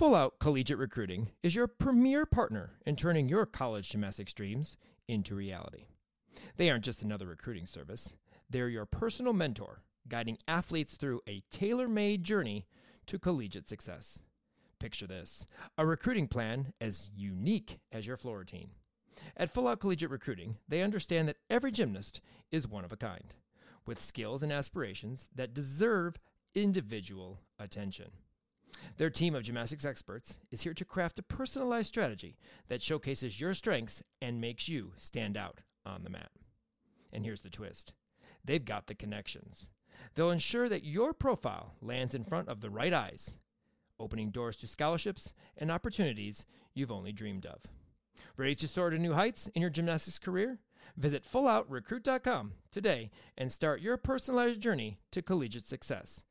Full Out Collegiate Recruiting is your premier partner in turning your college gymnastics dreams into reality. They aren't just another recruiting service, they're your personal mentor, guiding athletes through a tailor made journey to collegiate success. Picture this a recruiting plan as unique as your floor routine. At Full Out Collegiate Recruiting, they understand that every gymnast is one of a kind, with skills and aspirations that deserve individual attention. Their team of gymnastics experts is here to craft a personalized strategy that showcases your strengths and makes you stand out on the mat. And here's the twist they've got the connections. They'll ensure that your profile lands in front of the right eyes, opening doors to scholarships and opportunities you've only dreamed of. Ready to soar to new heights in your gymnastics career? Visit fulloutrecruit.com today and start your personalized journey to collegiate success.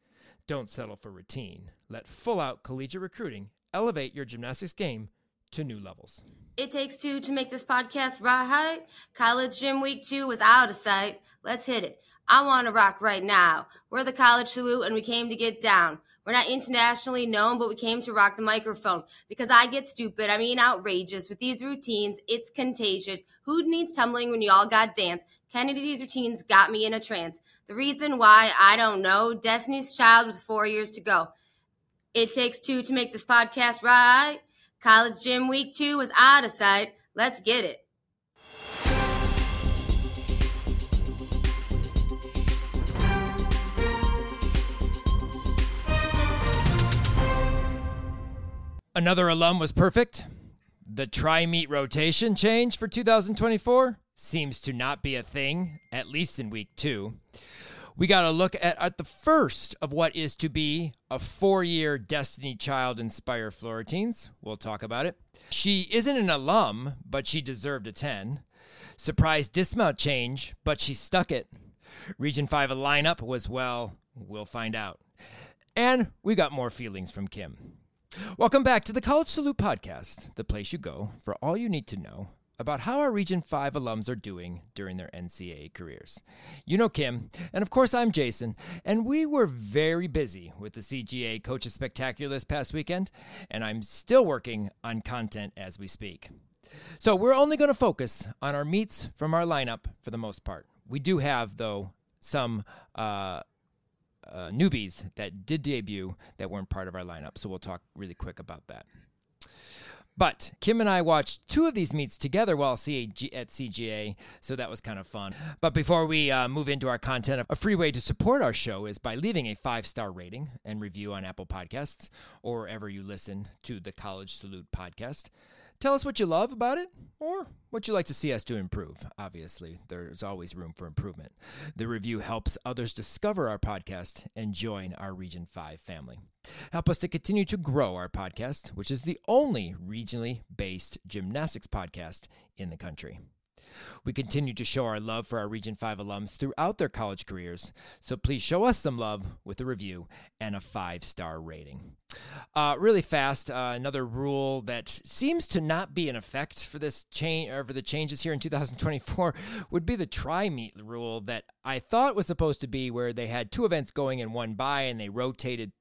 Don't settle for routine. Let Full Out Collegiate Recruiting elevate your gymnastics game to new levels. It takes two to make this podcast right. College Gym Week 2 was out of sight. Let's hit it. I want to rock right now. We're the College Salute and we came to get down. We're not internationally known, but we came to rock the microphone because I get stupid. I mean, outrageous with these routines. It's contagious. Who needs tumbling when you all got dance? Kennedy's routines got me in a trance. The reason why, I don't know. Destiny's Child with four years to go. It takes two to make this podcast right. College Gym Week 2 was out of sight. Let's get it. Another alum was perfect. The tri meet rotation change for 2024 seems to not be a thing, at least in week two. We got to look at, at the first of what is to be a four year Destiny Child inspired floor routines. We'll talk about it. She isn't an alum, but she deserved a 10. Surprise dismount change, but she stuck it. Region 5 a lineup was, well, we'll find out. And we got more feelings from Kim. Welcome back to the College Salute Podcast, the place you go for all you need to know about how our Region 5 alums are doing during their NCAA careers. You know Kim, and of course I'm Jason, and we were very busy with the CGA Coaches Spectacular this past weekend, and I'm still working on content as we speak. So we're only going to focus on our meets from our lineup for the most part. We do have, though, some uh, uh, newbies that did debut that weren't part of our lineup, so we'll talk really quick about that. But Kim and I watched two of these meets together while CAG at CGA, so that was kind of fun. But before we uh, move into our content, a free way to support our show is by leaving a five star rating and review on Apple Podcasts or wherever you listen to the College Salute podcast. Tell us what you love about it or what you'd like to see us to improve. Obviously, there's always room for improvement. The review helps others discover our podcast and join our Region 5 family. Help us to continue to grow our podcast, which is the only regionally based gymnastics podcast in the country. We continue to show our love for our Region 5 alums throughout their college careers, so please show us some love with a review and a five star rating. Uh, really fast, uh, another rule that seems to not be in effect for this change or for the changes here in 2024 would be the try meet rule that I thought was supposed to be where they had two events going in one by and they rotated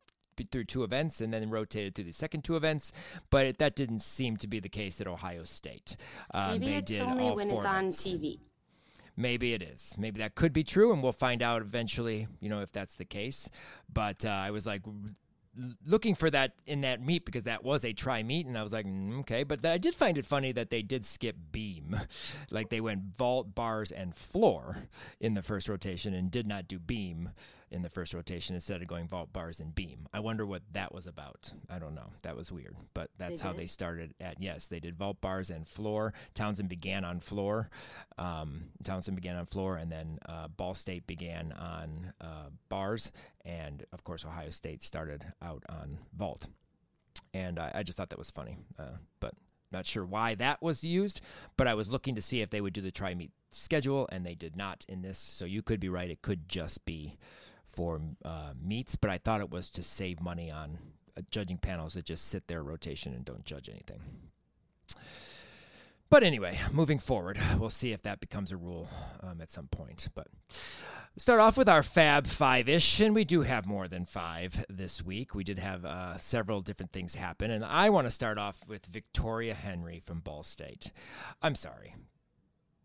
through two events and then rotated through the second two events, but it, that didn't seem to be the case at Ohio State. Um, Maybe it's only when it's on TV. Maybe it is. Maybe that could be true, and we'll find out eventually. You know if that's the case. But uh, I was like looking for that in that meet because that was a try meet and I was like, mm, okay. But I did find it funny that they did skip beam, like they went vault, bars, and floor in the first rotation, and did not do beam in the first rotation instead of going vault bars and beam. I wonder what that was about. I don't know. That was weird, but that's they how they started at. Yes, they did vault bars and floor. Towson began on floor. Um, Towson began on floor, and then uh, Ball State began on uh, bars, and of course Ohio State started out on vault. And I, I just thought that was funny, uh, but not sure why that was used, but I was looking to see if they would do the try meet schedule, and they did not in this. So you could be right; it could just be for uh, meets, but I thought it was to save money on uh, judging panels that just sit there rotation and don't judge anything. But anyway, moving forward, we'll see if that becomes a rule um, at some point. But start off with our Fab Five ish, and we do have more than five this week. We did have uh, several different things happen, and I want to start off with Victoria Henry from Ball State. I'm sorry.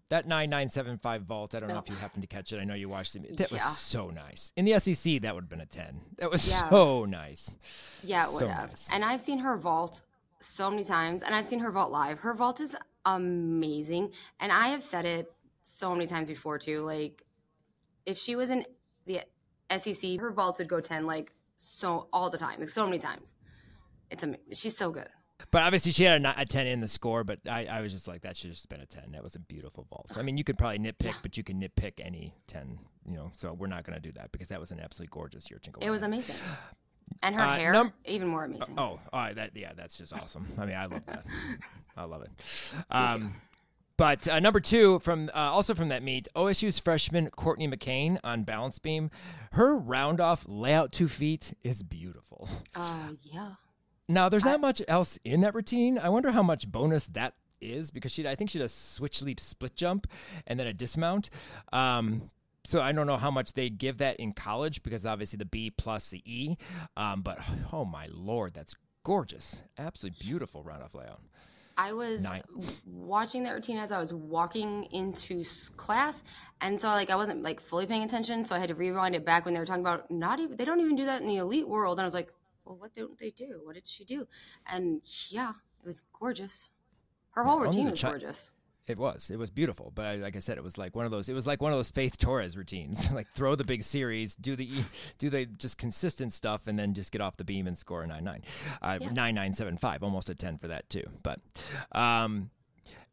That 9975 vault, I don't know if you happened to catch it. I know you watched it. That was so nice. In the SEC, that would have been a 10. That was Yeah. so nice. Yeah, it So would have. nice. And I've seen her vault so many times, and I've seen her vault live. Her vault is amazing, and I have said it so many times before too. Like, if she was in the SEC, her vault would go ten like so all the time, like so many times. It's am- she's so good. But obviously, she had a, a 10 in the score, but I, I was just like, that should have just been a 10. That was a beautiful vault. I mean, you could probably nitpick, but you can nitpick any 10, you know, so we're not going to do that because that was an absolutely gorgeous Yurchenko. It was amazing, and her Uh, hair num- even more amazing. Oh, all right, that yeah, that's just awesome. I mean, I love that. I love it. Um, but uh, number two from uh, also from that meet, OSU's freshman Courtney McCain on balance beam. Her round off layout two feet is beautiful. Uh, yeah. Now, there's not much else in that routine. I wonder how much bonus that is because she, I think she does switch leap split jump and then a dismount. Um, so I don't know how much they give that in college because obviously the B plus the E. Um, but oh my lord, that's gorgeous, absolutely beautiful round off layout. I was Nine. watching that routine as I was walking into class, and so like I wasn't like fully paying attention, so I had to rewind it back when they were talking about not even they don't even do that in the elite world, and I was like, well, what don't they do? What did she do? And yeah, it was gorgeous. Her whole routine was chi- gorgeous. It was. It was beautiful. But I, like I said, it was like one of those. It was like one of those Faith Torres routines. like throw the big series, do the do the just consistent stuff, and then just get off the beam and score a nine nine, uh, Yeah. nine nine seven five, almost a ten for that too. But, um,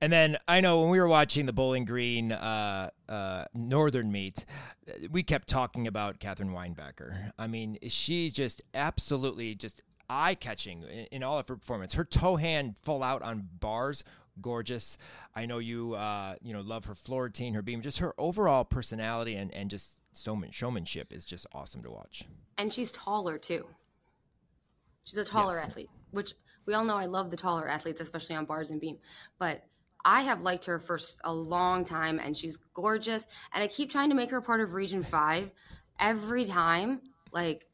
and then I know when we were watching the Bowling Green uh, uh, Northern meet, uh, we kept talking about Katherine Weinbacher. I mean, she's just absolutely just eye catching in, in all of her performance. Her toe hand full out on bars, gorgeous. I know you uh, you know love her floor routine, her beam, just her overall personality and and just showman, showmanship is just awesome to watch. And she's taller too. She's a taller Yes. athlete, which we all know I love the taller athletes, especially on bars and beam. But I have liked her for a long time, and she's gorgeous. And I keep trying to make her part of Region Five every time, like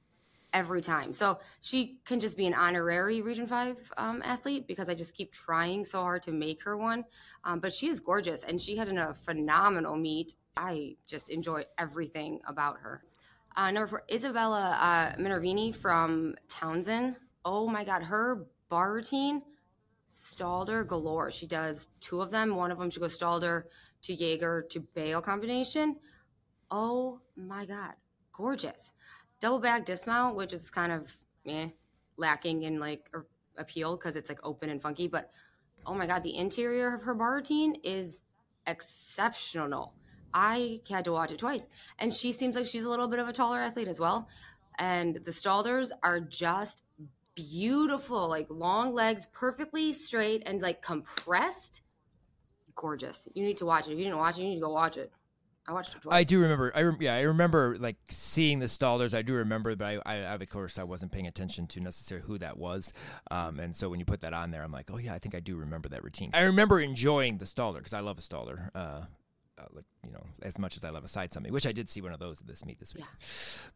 every time. So she can just be an honorary Region Five um, athlete because I just keep trying so hard to make her one. Um, but she is gorgeous, and she had a phenomenal meet. I just enjoy everything about her. Uh, number four, Isabella uh, Minervini from Towson. Oh my God, her bar routine, Stalder galore. She does two of them. One of them she goes Stalder to Jaeger to bail combination. Oh my God, gorgeous. Double back dismount, which is kind of eh, lacking in like er, appeal because it's like open and funky. But oh my God, the interior of her bar routine is exceptional. I had to watch it twice. And she seems like she's a little bit of a taller athlete as well. And the Stalders are just beautiful, like long legs, perfectly straight and like compressed. Gorgeous. You need to watch it. If you didn't watch it, you need to go watch it. I watched it twice. I do remember. I rem- yeah, I remember like seeing the Stalders. I do remember, but I, I, I of course I wasn't paying attention to necessarily who that was. Um, and so when you put that on there, I'm like, oh yeah, I think I do remember that routine. I remember enjoying the Stalder because I love a Stalder. Uh, uh, like you know, as much as I love a side something, which I did see one of those at this meet this week.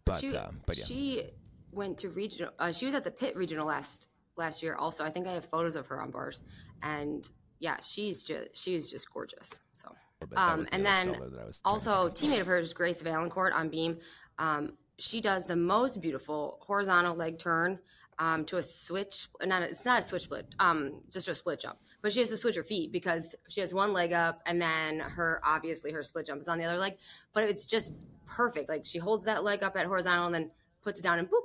But she, um, but yeah, she went to regional. Uh, she was at the pit regional last last year. Also, I think I have photos of her on bars, and yeah, she's just she's just gorgeous. So, um, the and then Staller that I was trying to also teammate of hers, Grace Valancourt on beam. Um, she does the most beautiful horizontal leg turn um, to a switch. Not a, it's not a switch split, um, just a split jump. But she has to switch her feet because she has one leg up, and then her obviously her split jump is on the other leg. But it's just perfect. Like she holds that leg up at horizontal and then puts it down and boop.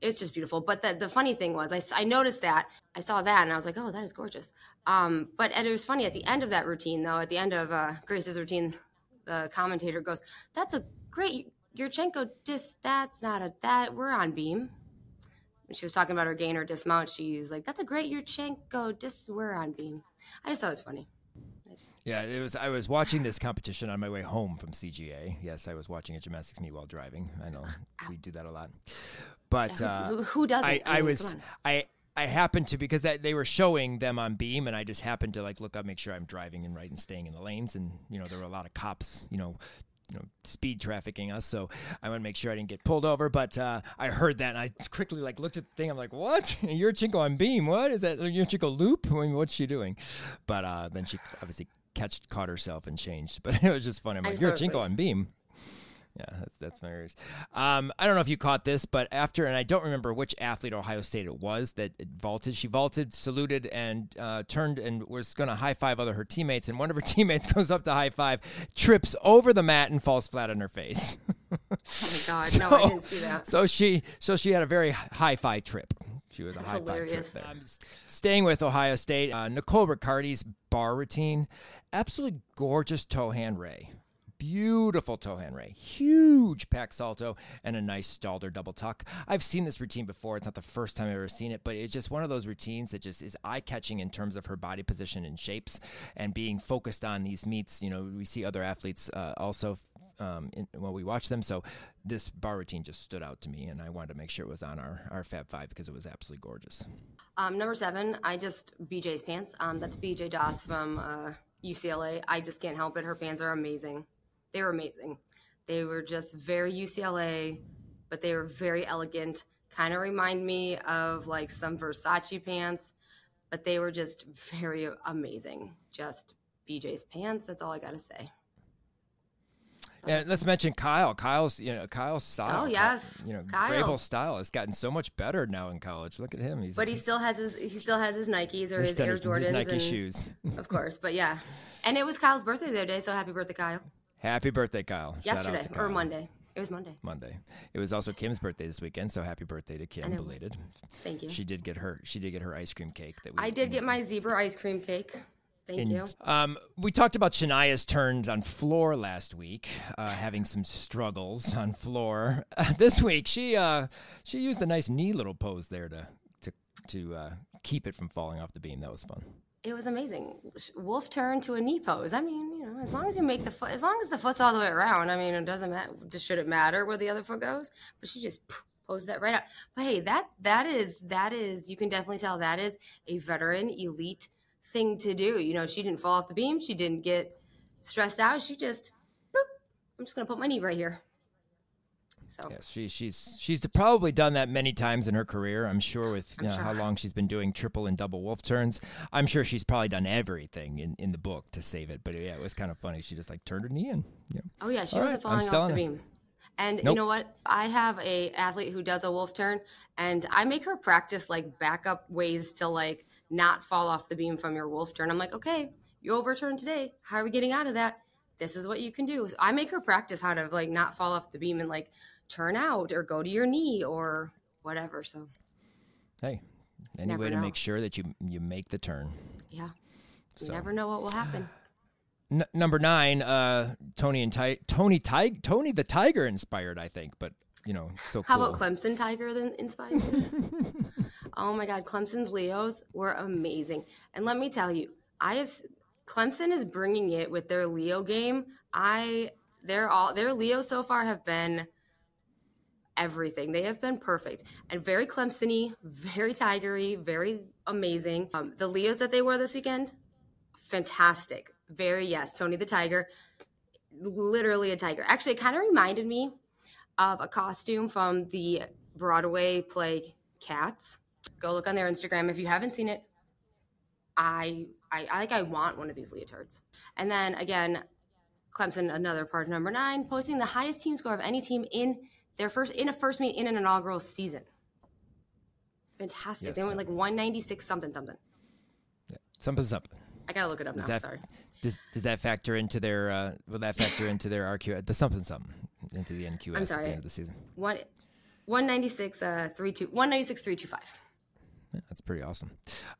It's just beautiful. But the, the funny thing was, I, I noticed that. I saw that and I was like, oh, that is gorgeous. Um, but it was funny at the end of that routine, though, at the end of uh, Grace's routine, the commentator goes, that's a great Yurchenko dis. That's not a, that, we're on beam. When she was talking about her gainer dismount, she was like, that's a great Yurchenko dis. We're on beam. I just thought it was funny. Just- Yeah, it was. I was watching this competition on my way home from CGA. Yes, I was watching a gymnastics meet while driving. I know we do that a lot, but who, uh, who- who doesn't? I, I mean, was. I I happened to because that they were showing them on beam, and I just happened to like look up, make sure I'm driving and right and staying in the lanes, and you know there were a lot of cops, you know, you know, speed trafficking us. So I want to make sure I didn't get pulled over. But uh, I heard that and I quickly like looked at the thing. I'm like, what? Yurchenko on beam? What is that? Yurchenko loop? I mean, what's she doing? But uh, then she obviously catch caught herself and changed. But it was just funny. I'm like, Yurchenko on beam. That's that's hilarious. Um, I don't know if you caught this, but after, and I don't remember which athlete Ohio State it was that vaulted. She vaulted, saluted, and uh, turned and was going to high five other her teammates. And one of her teammates goes up to high five, trips over the mat, and falls flat on her face. oh my god! so, no, I didn't see that. So she, so she had a very high five trip. She was That's a high five trip there. Um, staying with Ohio State, uh, Nicole Riccardi's bar routine, absolutely gorgeous toe hand ray. Beautiful toe ray, huge Pak salto, and a nice Stalder double tuck. I've seen this routine before. It's not the first time I've ever seen it, but it's just one of those routines that just is eye catching in terms of her body position and shapes and being focused on these meets. You know, we see other athletes uh, also um, in, while we watch them. So this bar routine just stood out to me, and I wanted to make sure it was on our, our Fab Five because it was absolutely gorgeous. Um, number seven, I just BJ's pants. Um, that's BJ Doss from uh, UCLA. I just can't help it. Her pants are amazing. They were amazing. They were just very UCLA, but they were very elegant. Kind of remind me of like some Versace pants, but they were just very amazing. Just BJ's pants. That's all I got to say. And let's mention Kyle. Kyle's, you know, Kyle's oh, style. Oh yes, you know, Kyle. style has gotten so much better now in college. Look at him. He's, but he he's, still has his he still has his Nikes or his Air Jordans, his Nike and, shoes. of course, but yeah, and it was Kyle's birthday the other day, so happy birthday, Kyle. Happy birthday, Kyle. Yesterday Kyle. or Monday. It was Monday. Monday. It was also Kim's birthday this weekend, so happy birthday to Kim, belated. Thank you. She did get her. She did get her ice cream cake. That we, I did get my zebra ice cream cake. Thank and, you. Um, we talked about Shania's turns on floor last week, uh, having some struggles on floor. Uh, this week, she uh, she used a nice knee little pose there to to to uh, keep it from falling off the beam. That was fun it was amazing. Wolf turn to a knee pose. I mean, you know, as long as you make the foot, as long as the foot's all the way around. I mean, it doesn't matter. Should it matter where the other foot goes? But she just posed that right out. But hey, that that is that is you can definitely tell that is a veteran elite thing to do. You know, she didn't fall off the beam. She didn't get stressed out. She just, boop, I'm just gonna put my knee right here. So yes, she, she's she's probably done that many times in her career. I'm sure with you know, sure. how long she's been doing triple and double wolf turns. I'm sure she's probably done everything in, in the book to save it. But yeah, it was kind of funny. She just like turned her knee in. Yeah. Oh yeah, she All wasn't right, falling off the beam. And nope. you know what? I have a athlete who does a wolf turn, and I make her practice like backup ways to like not fall off the beam from your wolf turn. I'm like, okay, you overturned today. How are we getting out of that? This is what you can do. So I make her practice how to like not fall off the beam and like turn out or go to your knee or whatever. So, hey, any way to make sure that you you make the turn. Yeah, you so. never know what will happen. N- number nine, uh, Tony and Ty- Tony Tig- Tony the Tiger inspired, I think, but you know, so How about Clemson Tiger then inspired? oh my God, Clemson's Leos were amazing, and let me tell you, I have Clemson is bringing it with their Leo game. I they're all their Leos so far have been everything. They have been perfect and very Clemsony, very tigery, very amazing. Um, the Leos that they wore this weekend, fantastic. Very yes, Tony the Tiger, literally a tiger. Actually, it kind of reminded me of a costume from the Broadway play Cats. Go look on their Instagram if you haven't seen it. I I, I like I want one of these leotards. And then again, Clemson, another part number nine, posting the highest team score of any team in their first in a first meet in an inaugural season. Fantastic. Yes. They went like 196 something something. Yeah. Something something. I gotta look it up does now. That, Sorry. Does does that factor into their uh, will that factor into their RQ the something something into the NQS at the end of the season? One 196 uh 32 196 325. Yeah, that's pretty awesome.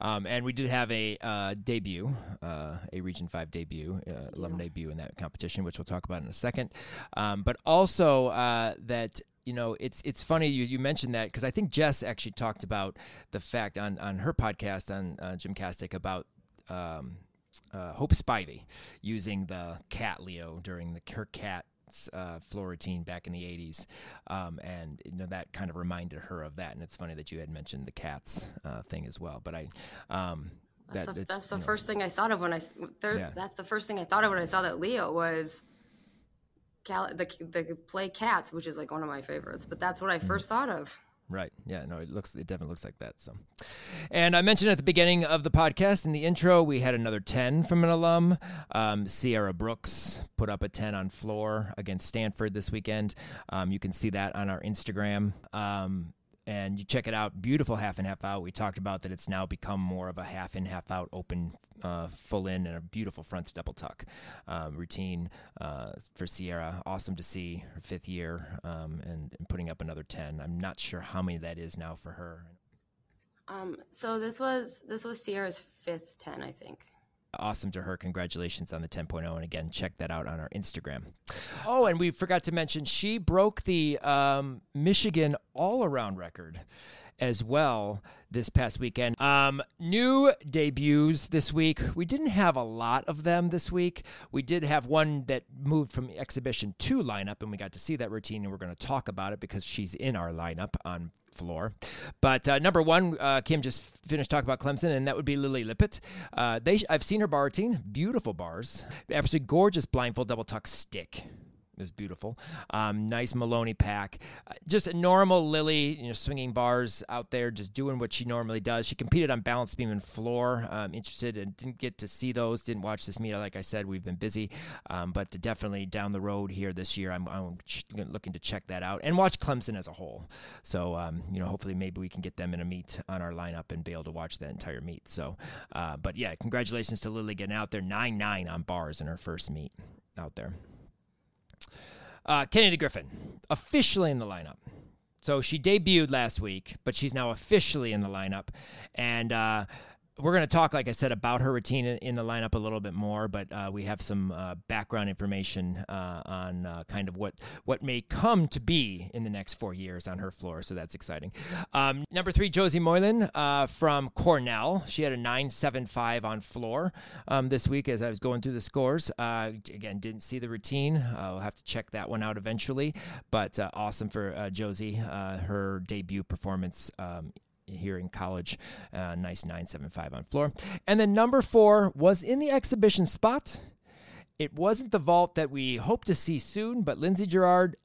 Um, and we did have a uh, debut, uh, a Region 5 debut, uh, alum debut in that competition, which we'll talk about in a second. Um, but also uh, that you know, it's it's funny you, you mentioned that because I think Jess actually talked about the fact on, on her podcast on uh, Gymcastic about um, uh, Hope Spivey using the cat Leo during the her cat uh, floor back in the 80s. Um, and you know that kind of reminded her of that. And it's funny that you had mentioned the cats uh, thing as well. But I, um, that's that, the, that's the know, first thing I thought of when I. There, Yeah. That's the first thing I thought of when I saw that Leo was. Cal- the the play Cats, which is like one of my favorites, but that's what Mm-hmm. I first thought of. Right. Yeah. No, it looks. It definitely looks like that. So, and I mentioned at the beginning of the podcast in the intro, we had another ten from an alum. Um, Sierra Brooks put up a ten on floor against Stanford this weekend. Um, you can see that on our Instagram. Um, and you check it out. Beautiful half and half out. We talked about that it's now become more of a half in, half out, open, uh, full in, and a beautiful front double tuck um, routine uh, for Sierra. Awesome to see her fifth year um, and, and putting up another 10. I'm not sure how many that is now for her. Um, so this was this was Sierra's fifth ten, I think. Awesome to her. Congratulations on the 10.0. And again, check that out on our Instagram. Oh, and we forgot to mention she broke the um, Michigan all around record as well this past weekend. Um, new debuts this week. We didn't have a lot of them this week. We did have one that moved from exhibition to lineup, and we got to see that routine, and we're going to talk about it because she's in our lineup on floor. But uh, number one, uh, Kim just finished talking about Clemson, and that would be Lily Lippett. Uh, they, I've seen her bar routine, beautiful bars, absolutely gorgeous blindfold double tuck stick. It was beautiful. Um, nice Maloney pack. Uh, just a normal Lily, you know, swinging bars out there, just doing what she normally does. She competed on balance beam and floor. Um, interested and didn't get to see those. Didn't watch this meet. Like I said, we've been busy, um, but definitely down the road here this year, I'm, I'm looking to check that out and watch Clemson as a whole. So um, you know, hopefully maybe we can get them in a meet on our lineup and be able to watch that entire meet. So, uh, but yeah, congratulations to Lily getting out there nine nine on bars in her first meet out there. Uh, Kennedy Griffin, officially in the lineup. So she debuted last week, but she's now officially in the lineup. And uh, we're going to talk, like I said, about her routine in, the lineup a little bit more, but uh, we have some uh, background information uh, on uh, kind of what, what may come to be in the next four years on her floor. So that's exciting. Um, number three, Josie Moylan uh, from Cornell. She had a 975 on floor um, this week as I was going through the scores. Uh, again, didn't see the routine. We'll have to check that one out eventually, but awesome for Josie, her debut performance um, here in college. Uh, nice 975 on floor. And then number four was in the exhibition spot. It wasn't the vault that we hope to see soon, but Lindsay Gerard,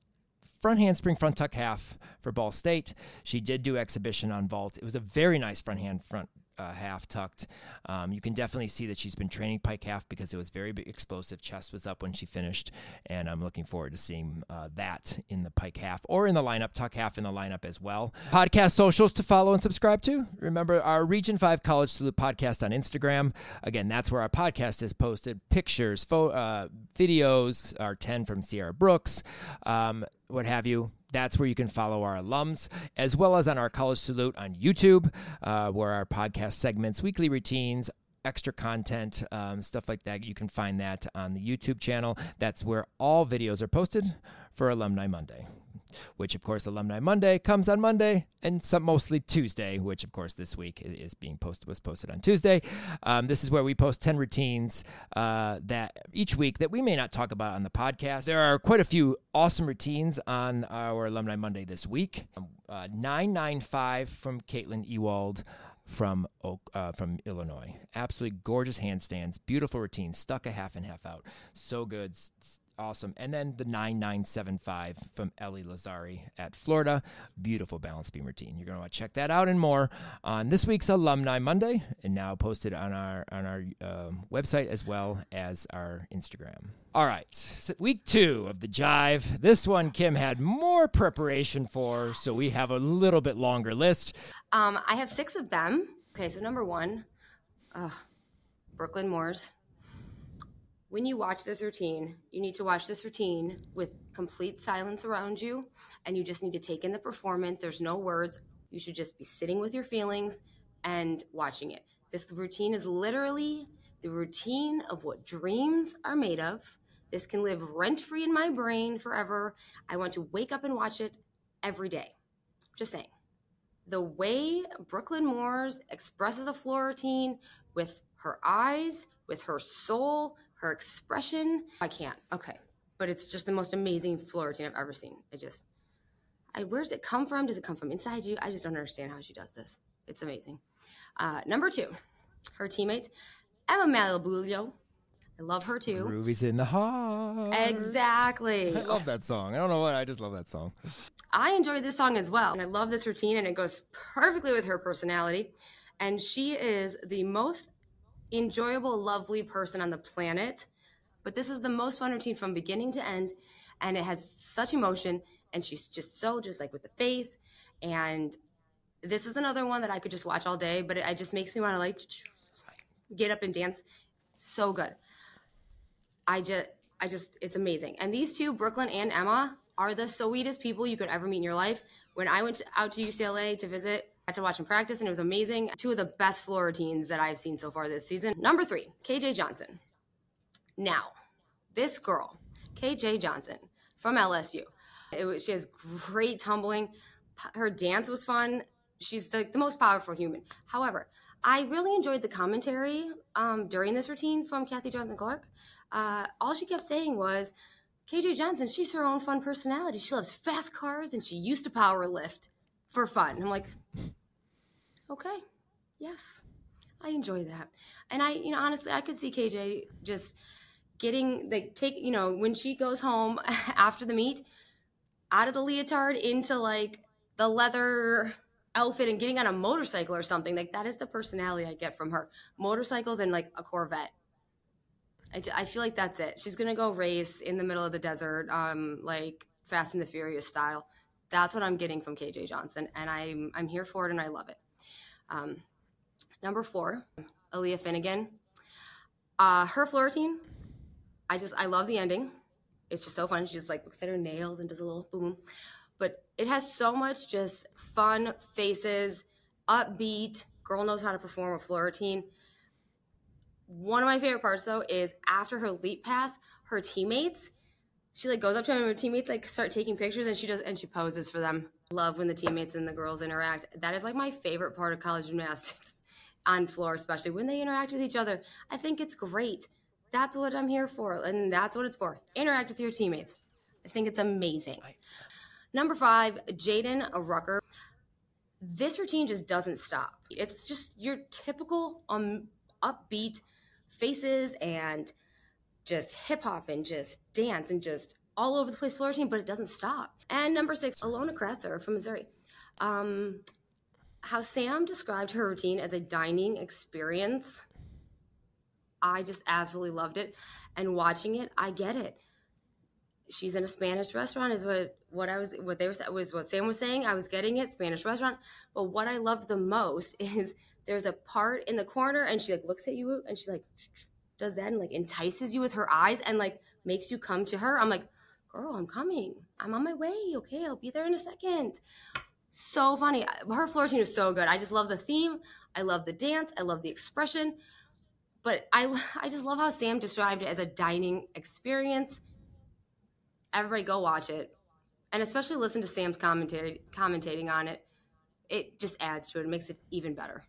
front handspring, front tuck half for Ball State. She did do exhibition on vault. It was a very nice front hand front. Uh, half tucked. Um, you can definitely see that she's been training pike half because it was very explosive. Chest was up when she finished, and I'm looking forward to seeing uh, that in the pike half or in the lineup, tuck half in the lineup as well. Podcast socials to follow and subscribe to. Remember our Region 5 College Salute podcast on Instagram. Again, that's where our podcast is posted. Pictures, fo- uh, videos, our 10 from Sierra Brooks, um, what have you that's where you can follow our alums, as well as on our College Salute on YouTube, uh, where our podcast segments, weekly routines, extra content, um, stuff like that. You can find that on the YouTube channel. That's where all videos are posted for Alumni Monday. Which, of course, Alumni Monday comes on Monday, and some mostly Tuesday. Which, of course, this week is- being posted was posted on Tuesday. Um, this is where we post ten routines uh, that each week that we may not talk about on the podcast. There are quite a few awesome routines on our Alumni Monday this week. Uh, Nine nine five from Caitlin Ewald from uh, from Illinois. Absolutely gorgeous handstands, beautiful routine, stuck a half and half out. So good. s- Awesome. And then the 9975 from Ellie Lazzari at Florida. Beautiful balance beam routine. You're going to want to check that out and more on this week's Alumni Monday and now posted on our on our um, website as well as our Instagram. All right. So week 2 of the Jive. This one Kim had more preparation for, so we have a little bit longer list. Um, I have six of them. Okay, so number one, uh, Brooklyn Moors. When you watch this routine, you need to watch this routine with complete silence around you, and you just need to take in the performance. There's no words. You should just be sitting with your feelings and watching it. This routine is literally the routine of what dreams are made of. This can live rent free in my brain forever. I want to wake up and watch it every day. Just saying the way Brooklyn Moors expresses a floor routine with her eyes, with her soul, her expression. I can't. Okay. but it's just the most amazing floor routine I've ever seen. I just, I, where does it come from? Does it come from inside you? I just don't understand how she does this. It's amazing. Uh, number two, her teammate, Emma Malabuyo. I love her too. Ruby's in the heart. Exactly. I love that song. I don't know what. I just love that song. I enjoyed this song as well. And I love this routine, and it goes perfectly with her personality. And she is the most enjoyable, lovely person on the planet. But this is the most fun routine from beginning to end. And it has such emotion. And she's just so, just like with the face. And this is another one that I could just watch all day, but it, it just makes me want to like get up and dance. So good. I just, I just, it's amazing. And these two, Brooklyn and Emma, are the sweetest people you could ever meet in your life. When I went to, out to UCLA to visit, got to watch them practice, and it was amazing. Two of the best floor routines that I've seen so far this season. Number three, KJ Johnson. Now, this girl, KJ Johnson from LSU, was, she has great tumbling. Her dance was fun. She's the, the most powerful human. However, I really enjoyed the commentary um, during this routine from Kathy Johnson Clarke. Uh, all she kept saying was, KJ Johnson, she's her own fun personality. She loves fast cars and she used to power lift for fun. I'm like, okay, yes, I enjoy that. And I, you know, honestly, I could see KJ just getting like take, you know, when she goes home after the meet, out of the leotard into like the leather outfit and getting on a motorcycle or something. Like that is the personality I get from her. Motorcycles and like a Corvette. I, I feel like that's it. She's gonna go race in the middle of the desert, um, like Fast and the Furious style. That's what I'm getting from KJ Johnson, and I'm I'm here for it, and I love it. Um, number four, Aleah Finnegan. Uh, her floor routine, I just I love the ending. It's just so fun. She just like looks at her nails and does a little boom, but it has so much just fun faces, upbeat. Girl knows how to perform a floor routine one of my favorite parts though is after her leap pass, her teammates, she like goes up to her teammates like start taking pictures and she does and she poses for them. Love when the teammates and the girls interact. That is like my favorite part of college gymnastics on floor, especially when they interact with each other. I think it's great. That's what I'm here for, and that's what it's for. Interact with your teammates. I think it's amazing. Number five, Jaden Rucker. This routine just doesn't stop. It's just your typical um upbeat faces and just hip hop and just dance and just all over the place floor routine, but it doesn't stop. And number six, Ilona Kratzer from Missouri. Um, how Sam described her routine as a dining experience, I just absolutely loved it. And watching it, I get it. She's in a Spanish restaurant, is what what I was what they were was what Sam was saying. I was getting it, Spanish restaurant. But what I loved the most is there's a part in the corner and she like looks at you and she like does that and like entices you with her eyes and like makes you come to her. I'm like, girl, I'm coming. I'm on my way. Okay, I'll be there in a second. So funny. Her floor routine is so good. I just love the theme. I love the dance. I love the expression. But I, I just love how Sam described it as a dining experience. Everybody go watch it. And especially listen to Sam's commentary, commentating on it. It just adds to it. It makes it even better.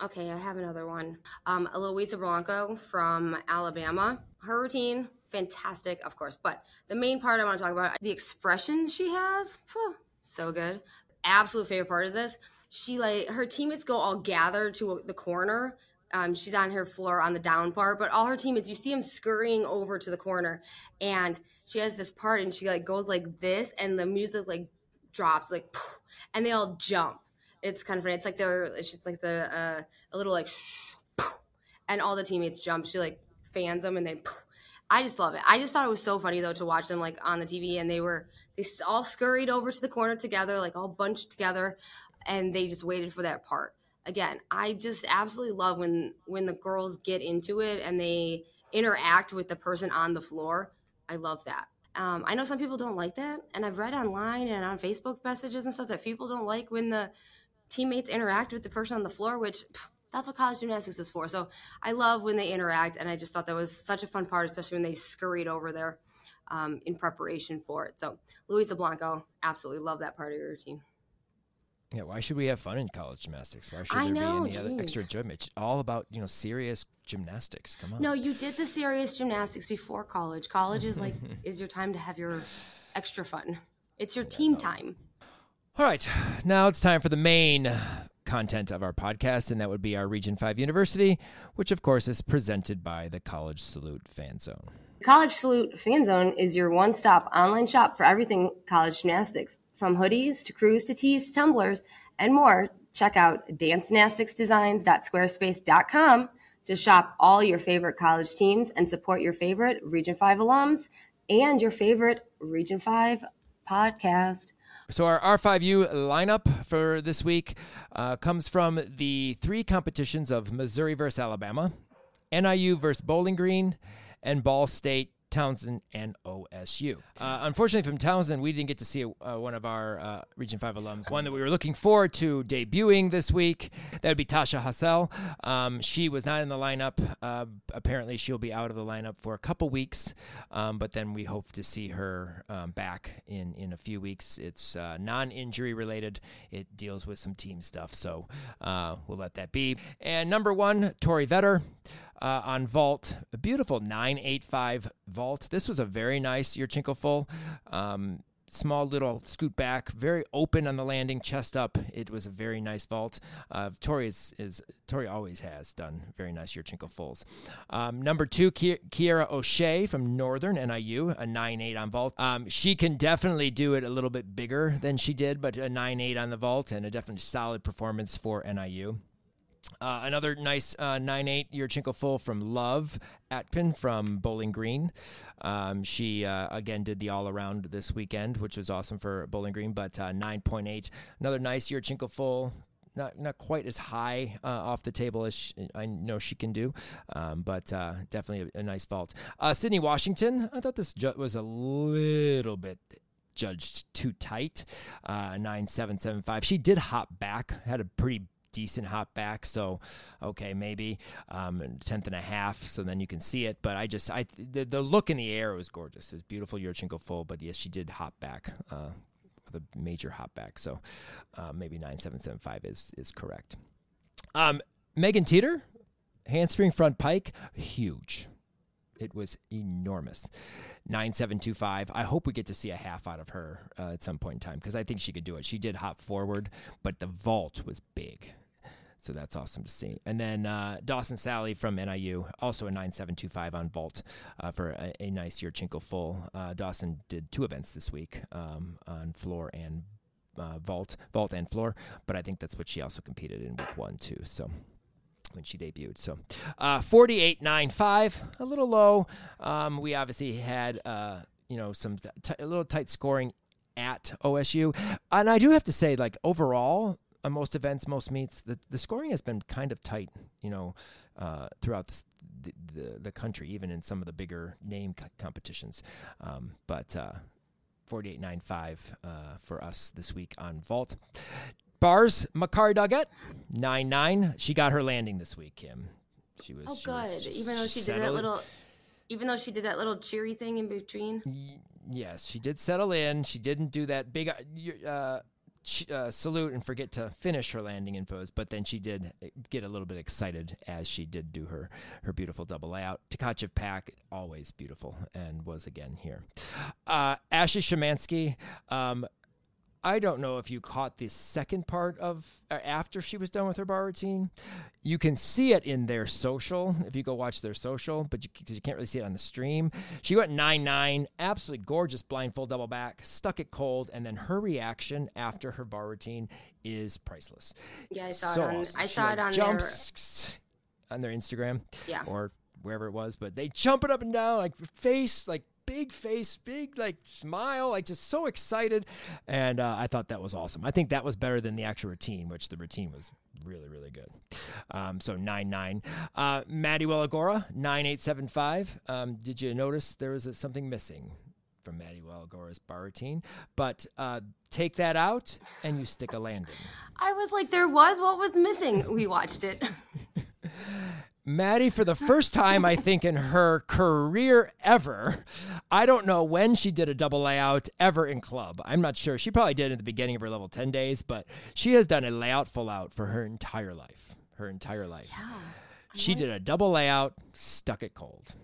Okay, I have another one. Um, Eloisa Blanco from Alabama. Her routine, fantastic, of course. But the main part I want to talk about, the expression she has, so good. Absolute favorite part is this. She like her teammates go all gathered to the corner. Um, she's on her floor on the down part, but all her teammates, you see them scurrying over to the corner, and she has this part, and she like goes like this, and the music like drops like, and they all jump it's kind of funny. It's like they're it's like the uh, a little like and all the teammates jump. She like fans them and they. I just love it. I just thought it was so funny though to watch them like on the TV and they were they all scurried over to the corner together, like all bunched together, and they just waited for that part. Again, I just absolutely love when when the girls get into it and they interact with the person on the floor. I love that. Um, I know some people don't like that, and I've read online and on Facebook messages and stuff that people don't like when the teammates interact with the person on the floor, which pff, that's what college gymnastics is for. So I love when they interact, and I just thought that was such a fun part, especially when they scurried over there um, in preparation for it. So Luisa Blanco, absolutely love that part of your routine. Yeah, why should we have fun in college gymnastics? Why should I there know, be any other extra enjoyment? It's all about you know serious gymnastics. Come on. No, you did the serious gymnastics before college. College is like is your time to have your extra fun. It's your team time. All right, now it's time for the main content of our podcast, and that would be our Region 5 University, which of course is presented by the College Salute Fan Zone. College Salute Fan Zone is your one stop online shop for everything college gymnastics. From hoodies to crews to tees to tumblers and more, check out dancegymnasticsdesigns.squarespace.com to shop all your favorite college teams and support your favorite Region 5 alums and your favorite Region 5 podcast. So our R5U lineup for this week uh, comes from the three competitions of Missouri versus Alabama, NIU versus Bowling Green, and Ball State, Towson, and OSU. Uh, unfortunately, from Towson, we didn't get to see uh, one of our uh, Region 5 alums, one that we were looking forward to debuting this week. That would be Tasha Hassel. Um, she was not in the lineup. Uh, apparently, she'll be out of the lineup for a couple weeks, um, but then we hope to see her um, back in, in a few weeks. It's uh, non injury related, it deals with some team stuff, so uh, we'll let that be. And number one, Tori Vetter uh, on vault, a beautiful 985 vault. This was a very nice Yurchenko full. Um, small little scoot back, very open on the landing, chest up. It was a very nice vault. Uh, Tori is, is Tori always has done very nice Yurchenko fulls. Um, number two, Ki- Kiera O'Shea from Northern NIU, a 9-8 on vault. Um, she can definitely do it a little bit bigger than she did, but a 9-8 on the vault and a definitely solid performance for NIU. Uh, another nice uh, 9-8 Yurchenko full from Love Atpin from Bowling Green. Um, she, uh, again, did the all-around this weekend, which was awesome for Bowling Green, but uh, 9.8. Another nice year Yurchenko full. Not, not quite as high uh, off the table as she, I know she can do, um, but uh, definitely a, a nice vault. Sydney Washington, I thought this ju- was a little bit judged too tight. Uh, 9775. She did hop back, had a pretty decent hop back. So, okay, maybe um, tenth and a half. So then you can see it. But I just, I the, the look in the air was gorgeous. It was beautiful Your Yurchenko full. But yes, she did hop back uh, with a major hop back. So uh, maybe nine seven seven five is is correct. Um, Megan Teeter, handspring front pike, huge. It was enormous. 9725. I hope we get to see a half out of her uh, at some point in time because I think she could do it. She did hop forward, but the vault was big. So that's awesome to see. And then uh, Dawson Sally from NIU, also a 9725 on vault uh, for a, a nice Yurchenko full. Uh, Dawson did two events this week um, on floor and uh, vault, vault and floor, but I think that's what she also competed in week one too. So when she debuted. So uh, 48.95, a little low. Um, we obviously had, uh, you know, some t- a little tight scoring at OSU. And I do have to say, like, overall, on most events, most meets, the, the scoring has been kind of tight, you know, uh, throughout the, the, the country, even in some of the bigger name co- competitions. Um, but uh, 48.95 uh, for us this week on Vault. Bars, Makari Doggett, 9 9. She got her landing this week, Kim. She was Oh, she was good. just Even though she did that little, even though she did that little cheery thing in between. Y- yes, she did settle in. She didn't do that big uh, y- uh, salute and forget to finish her landing infos, but then she did get a little bit excited as she did do her her beautiful double layout. Tkachev pack, always beautiful, and was again here. Uh, Ashley Shemansky. Um, I don't know if you caught the second part of uh, after she was done with her bar routine. You can see it in their social if you go watch their social, but you, you can't really see it on the stream. She went 9 9, absolutely gorgeous blindfold double back, stuck it cold, and then her reaction after her bar routine is priceless. Yeah, I saw So it on. awesome. I She, saw like, it on jumps on their Instagram Yeah. or wherever it was, but they jump it up and down, like face, like big face, big like smile, like just so excited. And uh, I thought that was awesome. I think that was better than the actual routine, which the routine was really, really good. Um, so 9 9. Uh, Maddie Wellagora, 9875. Um, did you notice there was a, something missing? From Maddie Wallagora's bar routine, but uh, take that out and you stick a landing. I was like, there was what was missing. We watched it. Maddie, for the first time, I think, in her career ever, I don't know when she did a double layout ever in club. I'm not sure. She probably did at the beginning of her level 10 days, but she has done a layout full out for her entire life. Her entire life. Yeah. She did a double layout, stuck it cold.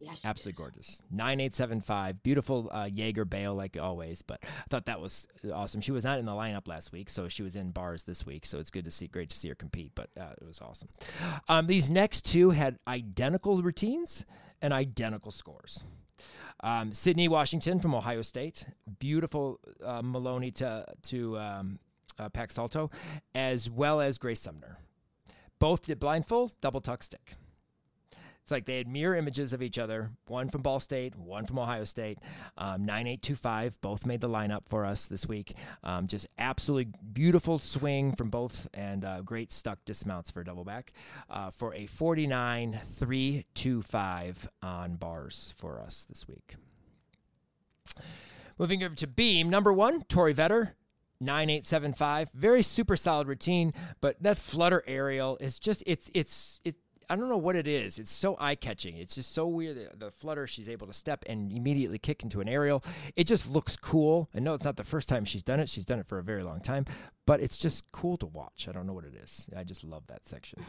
Yeah, Absolutely gorgeous. 9875. Beautiful uh, Jaeger bail, like always. But I thought that was awesome. She was not in the lineup last week, so she was in bars this week. So it's good to see, great to see her compete. But uh, it was awesome. Um, these next two had identical routines and identical scores. Um, Sydney Washington from Ohio State. Beautiful uh, Maloney to, to um, uh, Pax Salto, as well as Grace Sumner. Both did blindfold, double tuck stick. It's like they had mirror images of each other, one from Ball State, one from Ohio State. Um, 9825 both made the lineup for us this week. Um, just absolutely beautiful swing from both and uh, great stuck dismounts for double back uh, for a 49 325 on bars for us this week. Moving over to beam, number one, Tori Vetter. 9875 very super solid routine but that flutter aerial is just it's it's it I don't know what it is. It's so eye catching. It's just so weird. The, the, flutter, she's able to step and immediately kick into an aerial. It just looks cool. I know it's not the first time she's done it. She's done it for a very long time, but it's just cool to watch. I don't know what it is. I just love that section.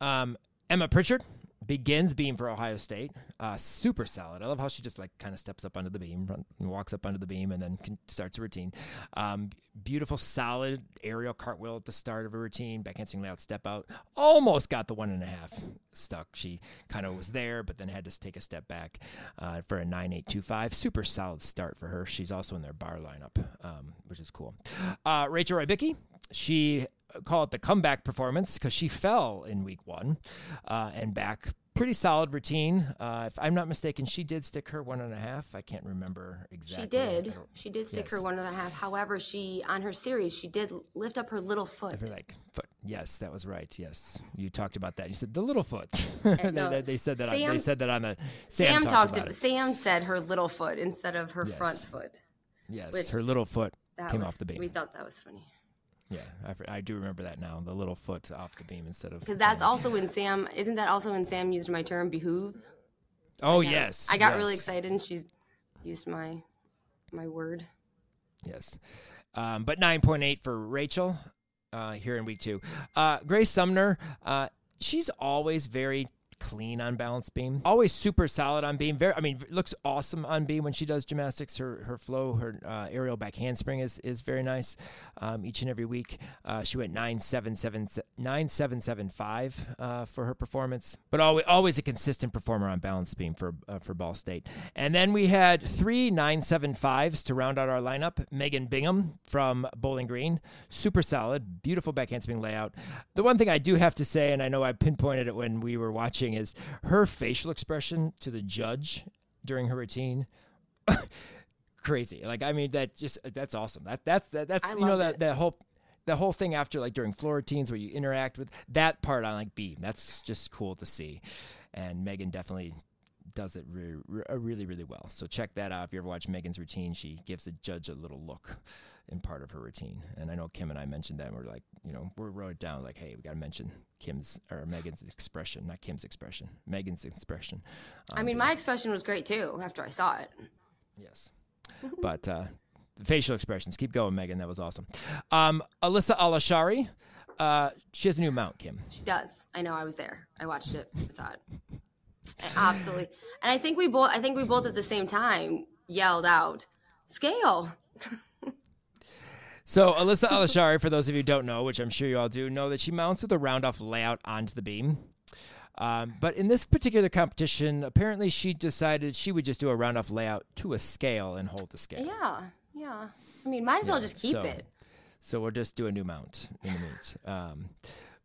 Um, Emma Pritchard, begins beam for Ohio State. Uh, super solid. I love how she just like kind of steps up under the beam, walks up under the beam, and then can, starts a routine. Um, beautiful, solid aerial cartwheel at the start of a routine. Backhanding layout step out. Almost got the one and a half stuck. She kind of was there, but then had to take a step back uh, for a nine eight two five. Super solid start for her. She's also in their bar lineup, um, which is cool. Uh, Rachel Rybicki. She call it the comeback performance because she fell in week one uh, and back pretty solid routine. Uh, if I'm not mistaken, she did stick her one and a half. I can't remember exactly. She did. She did stick yes. her one and a half. However, she on her series she did lift up her little foot. Like foot. Yes, that was right. Yes, you talked about that. You said the little foot. they, no, they, said that. Sam, on, they said that on the. Sam, Sam talked. about it. Sam said her little foot instead of her yes. front foot. Yes, her little foot came was, off the beam. We thought that was funny. Yeah, I, I, do remember that now. The little foot off the beam instead of because that's also when Sam isn't that also when Sam used my term behoove. Oh I got, yes, I got yes. really excited and she used my my word. Yes, um, but nine point eight for Rachel uh, here in week two. Uh, Grace Sumner, uh, she's always very clean on balance beam. Always super solid on beam. Very, I mean, looks awesome on beam when she does gymnastics. Her her flow, her uh, aerial back handspring is is very nice. Um, each and every week, uh, she went nine seven seven nine seven seven five uh, for her performance. But always always a consistent performer on balance beam for uh, for Ball State. And then we had three nine seven fives to round out our lineup. Megan Bingham from Bowling Green, super solid, beautiful back handspring layout. The one thing I do have to say, and I know I pinpointed it when we were watching is her facial expression to the judge during her routine. crazy. Like I mean that just that's awesome. That that's that, that's I you know that that whole the whole thing after like during floor routines where you interact with that part on like beam. That's just cool to see. And Megan definitely does it re- re- really really well. So check that out if you ever watch Megan's routine. She gives the judge a little look in part of her routine. And I know Kim and I mentioned that. And we're like, you know, we wrote it down like, hey, we got to mention Kim's or Megan's expression, not Kim's expression, Megan's expression. I mean, my expression was great too after I saw it. Yes, but uh, facial expressions. Keep going, Megan. That was awesome. Um, Alyssa Alashari. Uh, she has a new mount, Kim. She does. I know. I was there. I watched it. I saw it. Absolutely. And I think we both. I think we both at the same time yelled out, "Scale." So Alyssa Alashari, for those of you who don't know, which I'm sure you all do, know that she mounts with a round off layout onto the beam. Um, but in this particular competition, apparently she decided she would just do a roundoff layout to a scale and hold the scale. Yeah, yeah. I mean, might as yeah, well just keep so, it. So we'll just do a new mount in the meet. Um,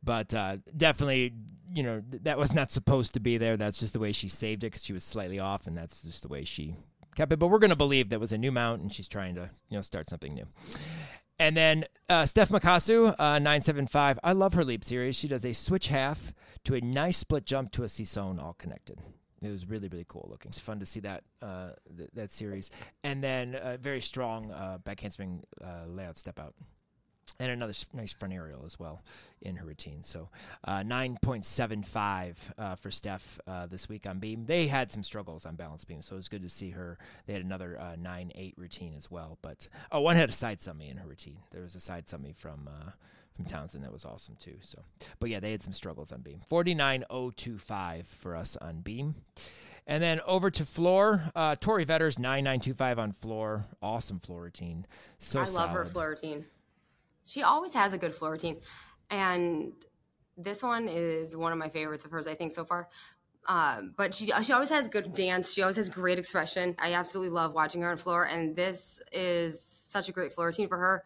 but uh, definitely, you know, th- that was not supposed to be there. That's just the way she saved it because she was slightly off, and that's just the way she kept it. But we're going to believe that was a new mount, and she's trying to, you know, start something new. And then uh, Steph Makasu, uh, 975. I love her leap series. She does a switch half to a nice split jump to a Sissonne all connected. It was really, really cool looking. It's fun to see that uh, th- that series. And then a very strong uh, back handspring uh, layout step out. And another nice front aerial as well in her routine. So uh, 9.75 uh, for Steph uh, this week on beam. They had some struggles on balance beam, so it was good to see her. They had another 9.8 uh, routine as well. But oh, one had a side somi in her routine. There was a side somi from uh, from Towson that was awesome too. So, but yeah, they had some struggles on beam. 49.025 for us on beam. And then over to floor, uh, Tori Vetters 9925 on floor. Awesome floor routine. So I love solid. her floor routine. She always has a good floor routine. And this one is one of my favorites of hers, I think, so far. Um, but she she always has good dance. She always has great expression. I absolutely love watching her on floor, and this is such a great floor routine for her.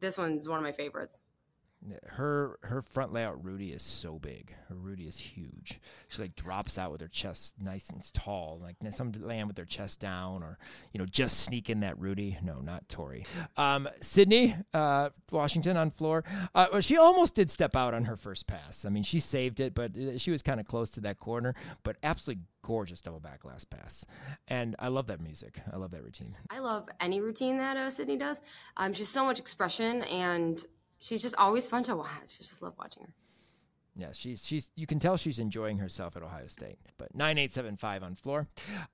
This one's one of my favorites her her front layout Rudy is so big. Her Rudy is huge. She like drops out with her chest nice and tall. Like some land with their chest down, or you know just sneak in that Rudy. No, not Tori. Um, Sydney uh, Washington on floor. Uh, well, she almost did step out on her first pass. I mean, she saved it, but uh, she was kind of close to that corner. But absolutely gorgeous double back last pass, and I love that music. I love that routine. I love any routine that uh, Sydney does. Um, she's so much expression and she's just always fun to watch. I just love watching her. Yeah, she's she's you can tell she's enjoying herself at Ohio State. But nine eight seven five on floor.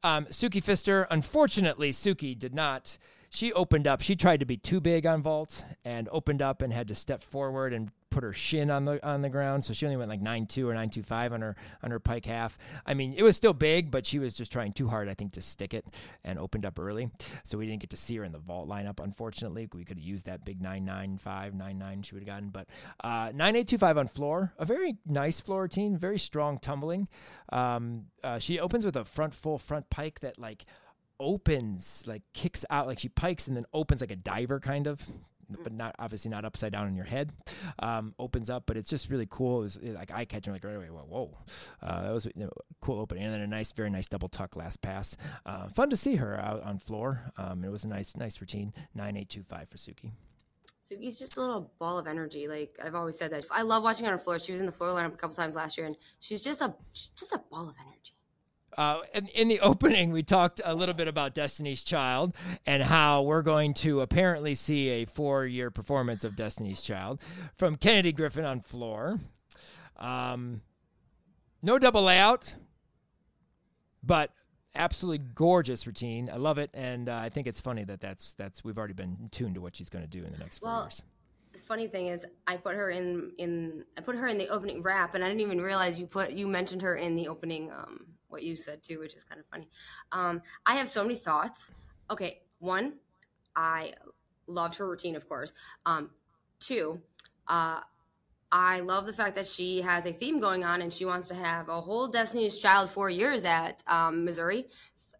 Um, Suki Fister, unfortunately, Suki did not. She opened up. She tried to be too big on vault and opened up and had to step forward and put her shin on the on the ground, so she only went like nine two or nine two five on her on her pike half. I mean, it was still big, but she was just trying too hard, I think, to stick it and opened up early. So we didn't get to see her in the vault lineup. Unfortunately, we could have used that big nine nine five nine nine she would have gotten, but uh, nine eight two five on floor, a very nice floor routine, very strong tumbling. Um, uh, she opens with a front full front pike that like opens like kicks out like she pikes and then opens like a diver kind of but not obviously not upside down in your head. Um, opens up, but it's just really cool. It was like eye catching, like right away. Whoa, whoa. Uh, that was you know, cool opening, and then a nice, very nice double tuck last pass. Uh, fun to see her out on floor. Um, it was a nice, nice routine. Nine eight two five for Suki. Suki's just a little ball of energy. Like I've always said that I love watching her on the floor. She was in the floor lineup a couple times last year, and she's just a she's just a ball of energy. Uh, in, in, the opening, we talked a little bit about Destiny's Child and how we're going to apparently see a four year performance of Destiny's Child from Kennedy Griffin on floor. Um, no double layout, but absolutely gorgeous routine. I love it, and uh, I think it's funny that that's that's we've already been tuned to what she's going to do in the next four well, years. The funny thing is, I put her in in I put her in the opening rap, and I didn't even realize you put you mentioned her in the opening um, what you said too, which is kind of funny. Um, I have so many thoughts. Okay, one, I loved her routine, of course. Um, two, uh, I love the fact that she has a theme going on and she wants to have a whole Destiny's Child four years at um, Missouri.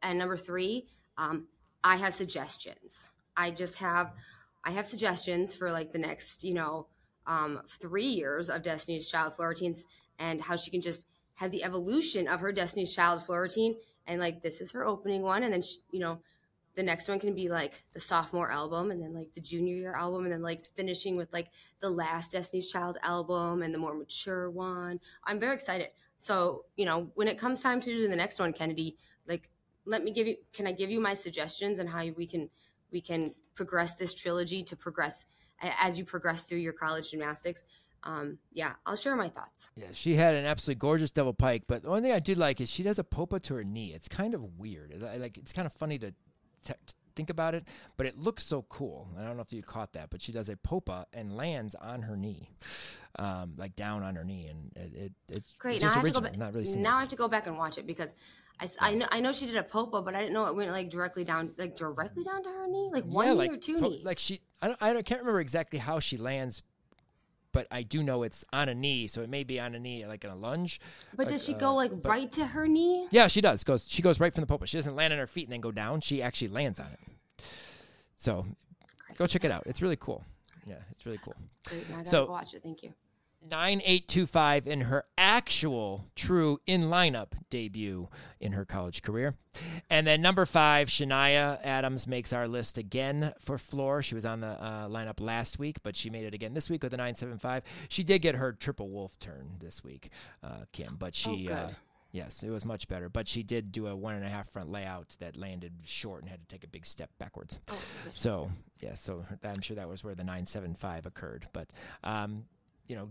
And number three, um, I have suggestions. I just have, I have suggestions for like the next, you know, um, three years of Destiny's Child floor routines and how she can just have the evolution of her Destiny's Child floor routine. And like, this is her opening one. And then, she, you know, the next one can be like the sophomore album and then like the junior year album and then like finishing with like the last Destiny's Child album and the more mature one. I'm very excited. So, you know, when it comes time to do the next one, Kennedy, like let me give you can I give you my suggestions and how we can we can progress this trilogy to progress as you progress through your college gymnastics um, yeah, I'll share my thoughts. Yeah, she had an absolutely gorgeous double pike, but the one thing I did like is she does a popa to her knee. It's kind of weird. Like it's kind of funny to, to think about it, but it looks so cool. I don't know if you caught that, but she does a popa and lands on her knee, um, like down on her knee, and it, it it's great. Just now original, I have to go back, really now I have to go back and watch it because I, yeah. I know I know she did a popa, but I didn't know it went like directly down, like directly down to her knee, like one yeah, knee like, or two po- knees. Like she, I don't, I can't remember exactly how she lands but I do know it's on a knee, so it may be on a knee, like in a lunge. But does she uh, go like but, right to her knee? Yeah, she does. Goes she goes right from the popa. She doesn't land on her feet and then go down. She actually lands on it. So, go check it out. It's really cool. Yeah, it's really cool. Great, I gotta so, watch it. Thank you. 9825 in her actual true in lineup debut in her college career. And then number five, Shania Adams makes our list again for floor. She was on the uh, lineup last week, but she made it again this week with a 975. She did get her triple wolf turn this week, uh, Kim, but she. Oh, uh, Yes, it was much better. But she did do a one and a half front layout that landed short and had to take a big step backwards. Oh, So yeah, so I'm sure that was where the 975 occurred. But um, you know,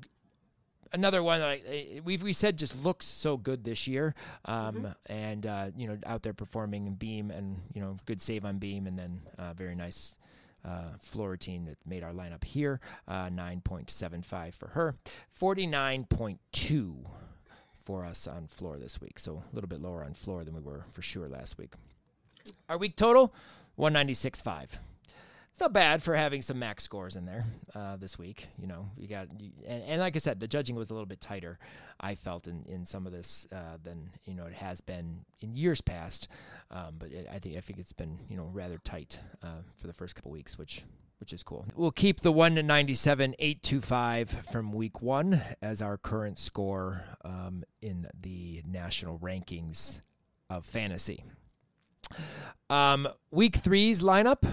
another one that I, we we said just looks so good this year, um, and uh, you know, out there performing in beam and you know, good save on beam, and then uh, very nice. Uh, floor routine that made our lineup here uh, 9.75 for her 49.2 for us on floor this week. So a little bit lower on floor than we were for sure last week. Our week total 196.5 it's not bad for having some max scores in there uh, this week. You know, you got, you, and, and like I said, the judging was a little bit tighter. I felt in, in some of this uh, than you know it has been in years past. Um, but it, I think I think it's been you know rather tight uh, for the first couple weeks, which which is cool. We'll keep the one to ninety seven eight two five from week one as our current score um, in the national rankings of fantasy. Um, week three's lineup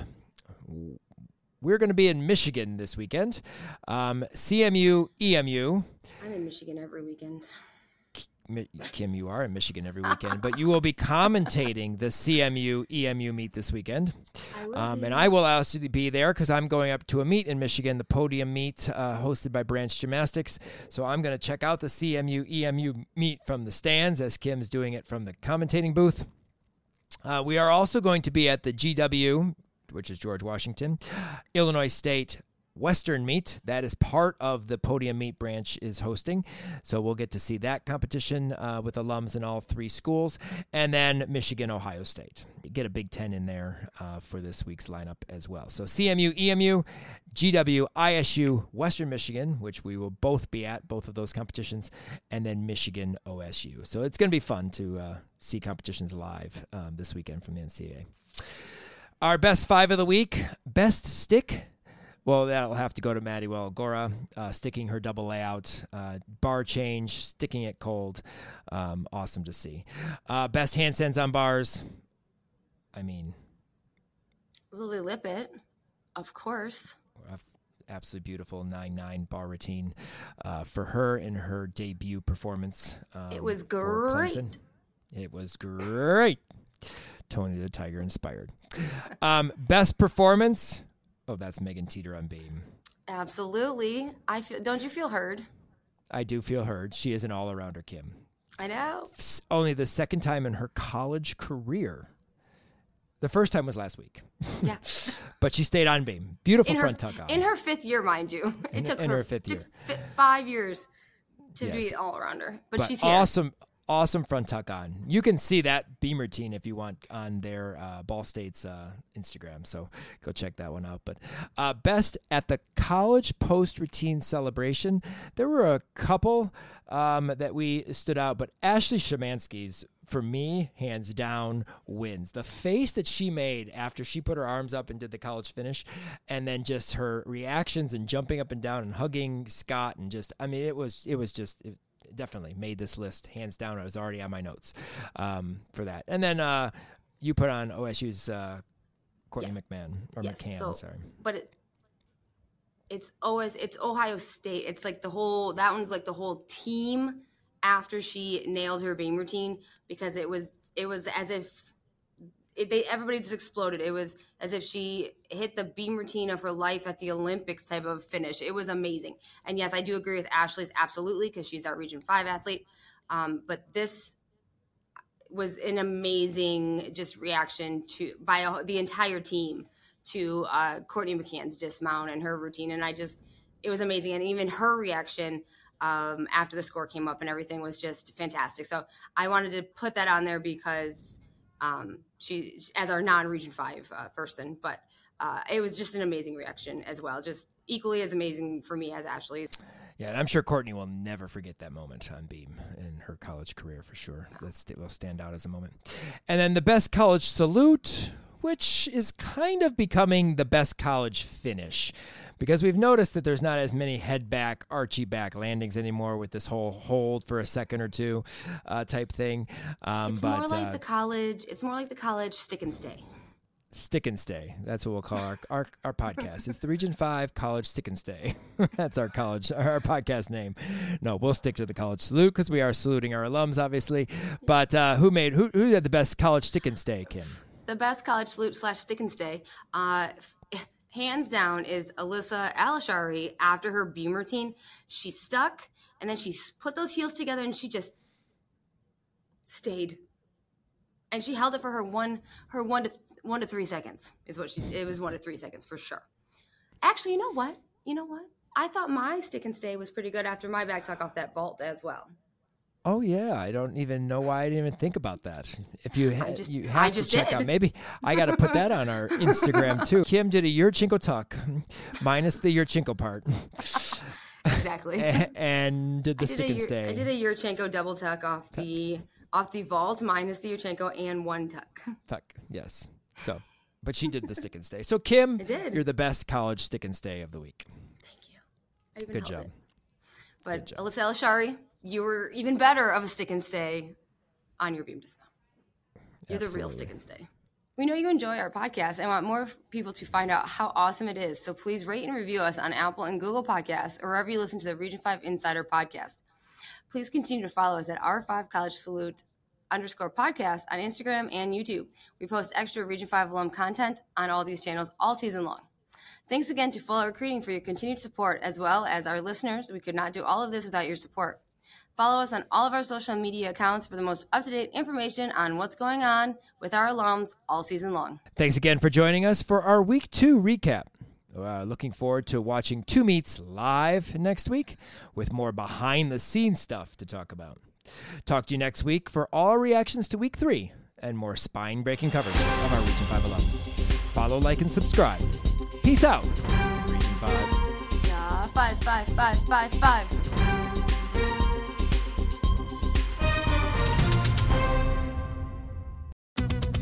we're going to be in Michigan this weekend. Um, CMU, EMU. I'm in Michigan every weekend. Kim, you are in Michigan every weekend, but you will be commentating the CMU, EMU meet this weekend. I will Um, and I will also be there because I'm going up to a meet in Michigan, the podium meet uh, hosted by Branch Gymnastics. So I'm going to check out the CMU EMU meet from the stands as Kim's doing it from the commentating booth. Uh, we are also going to be at the GW, which is George Washington, Illinois State Western meet. That is part of the podium meet branch is hosting. So we'll get to see that competition uh, with alums in all three schools. And then Michigan, Ohio State. Get a Big Ten in there uh, for this week's lineup as well. So CMU, EMU, GW, ISU, Western Michigan, which we will both be at, both of those competitions, and then Michigan, OSU. So it's going to be fun to uh, see competitions live um, this weekend from the NCAA. Our best five of the week, best stick. Well, that'll have to go to Maddie Well Gora, uh, sticking her double layout, uh, bar change, sticking it cold. Um, awesome to see. Uh, best handstands on bars. I mean, Lily Lippett, of course. absolutely beautiful 9 9 bar routine uh, for her in her debut performance. Um, It was great. It was great. Tony the Tiger inspired. Um, best performance. Oh, that's Megan Teeter on beam. Absolutely. I feel. Don't you feel heard? I do feel heard. She is an all arounder, Kim. I know. Only the second time in her college career. The first time was last week, Yeah. but she stayed on beam. Beautiful In her front tuck on. in her fifth year, mind you. It In- took in her, her fifth year. fi- five years to Yes. be an all arounder, but, but she's here. awesome, awesome front tuck on. You can see that beam routine if you want on their uh, Ball State's uh, Instagram. So go check that one out. But uh, best at the college post routine celebration, there were a couple um, that we stood out, but Ashley Shemansky's. For me, hands down, wins. The face that she made after she put her arms up and did the college finish, and then just her reactions and jumping up and down and hugging Scott, and just, I mean, it was, it was just, it, definitely made this list hands down. I was already on my notes um, for that. And then uh, you put on OSU's uh, Courtney McMahon or Yes, McCann. so- sorry. but it, it's always it's Ohio State. It's like the whole that one's like the whole team after she nailed her beam routine because it was it was as if it, they everybody just exploded. It was as if she hit the beam routine of her life at the Olympics type of finish. It was amazing. And yes, I do agree with Ashley's absolutely because she's our Region Five athlete. Um, but this was an amazing just reaction to by a, the entire team to uh, Courtney McCann's dismount and her routine, and I just it was amazing, and even her reaction um, after the score came up and everything was just fantastic. So I wanted to put that on there because um, she, as our non-Region Five uh, person, but uh, it was just an amazing reaction as well, just equally as amazing for me as Ashley. Yeah, and I'm sure Courtney will never forget that moment on beam in her college career for sure. That will stand out as a moment. And then the best college salute, which is kind of becoming the best college finish. Because we've noticed that there's not as many head back, archy back landings anymore with this whole hold for a second or two uh, type thing. Um, It's but more like uh, the college. It's more like the college stick and stay. Stick and Stay. That's what we'll call our, our, our podcast. It's the Region 5 College Stick and Stay. That's our college, our podcast name. No, we'll stick to the college salute because we are saluting our alums, obviously. But uh, who made, who, who had the best college stick and stay, Kim? The best college salute slash stick and stay, uh, hands down, is Alyssa Alishari after her beam routine. She stuck and then she put those heels together and she just stayed. And she held it for her one, her one to one to three seconds is what she. It was one to three seconds for sure. Actually, you know what? You know what? I thought my stick and stay was pretty good after my back tuck off that vault as well. Oh yeah, I don't even know why I didn't even think about that. If you ha- just- you have to check did. out, maybe I got to put that on our Instagram too. Kim did a Yurchenko tuck, minus the Yurchenko part, Exactly. and did the did, stick and Yur- stay. I did a Yurchenko double tuck off the off the vault minus the Yurchenko and one tuck. tuck, yes. So, but she did the stick and stay. So Kim, did. you're the best college stick and stay of the week. Thank you. Good job. it. But. Alyssa Elshari, you were even better of a stick and stay on your beam dismount. You're the real stick and stay. We know you enjoy our podcast and want more people to find out how awesome it is. So please rate and review us on Apple and Google Podcasts or wherever you listen to the Region 5 Insider podcast. Please continue to follow us at R5 College Salute underscore podcast on Instagram and YouTube. We post extra Region 5 alum content on all these channels all season long. Thanks again to Fuller Recruiting for your continued support, as well as our listeners. We could not do all of this without your support. Follow us on all of our social media accounts for the most up to date information on what's going on with our alums all season long. Thanks again for joining us for our week two recap. Uh, looking forward to watching two meets live next week with more behind the scenes stuff to talk about. Talk to you next week for all reactions to week three and more spine breaking coverage of our Region 5 alums. Follow, like, and subscribe. Peace out, Region 5. Yeah, five, five, five, five, five.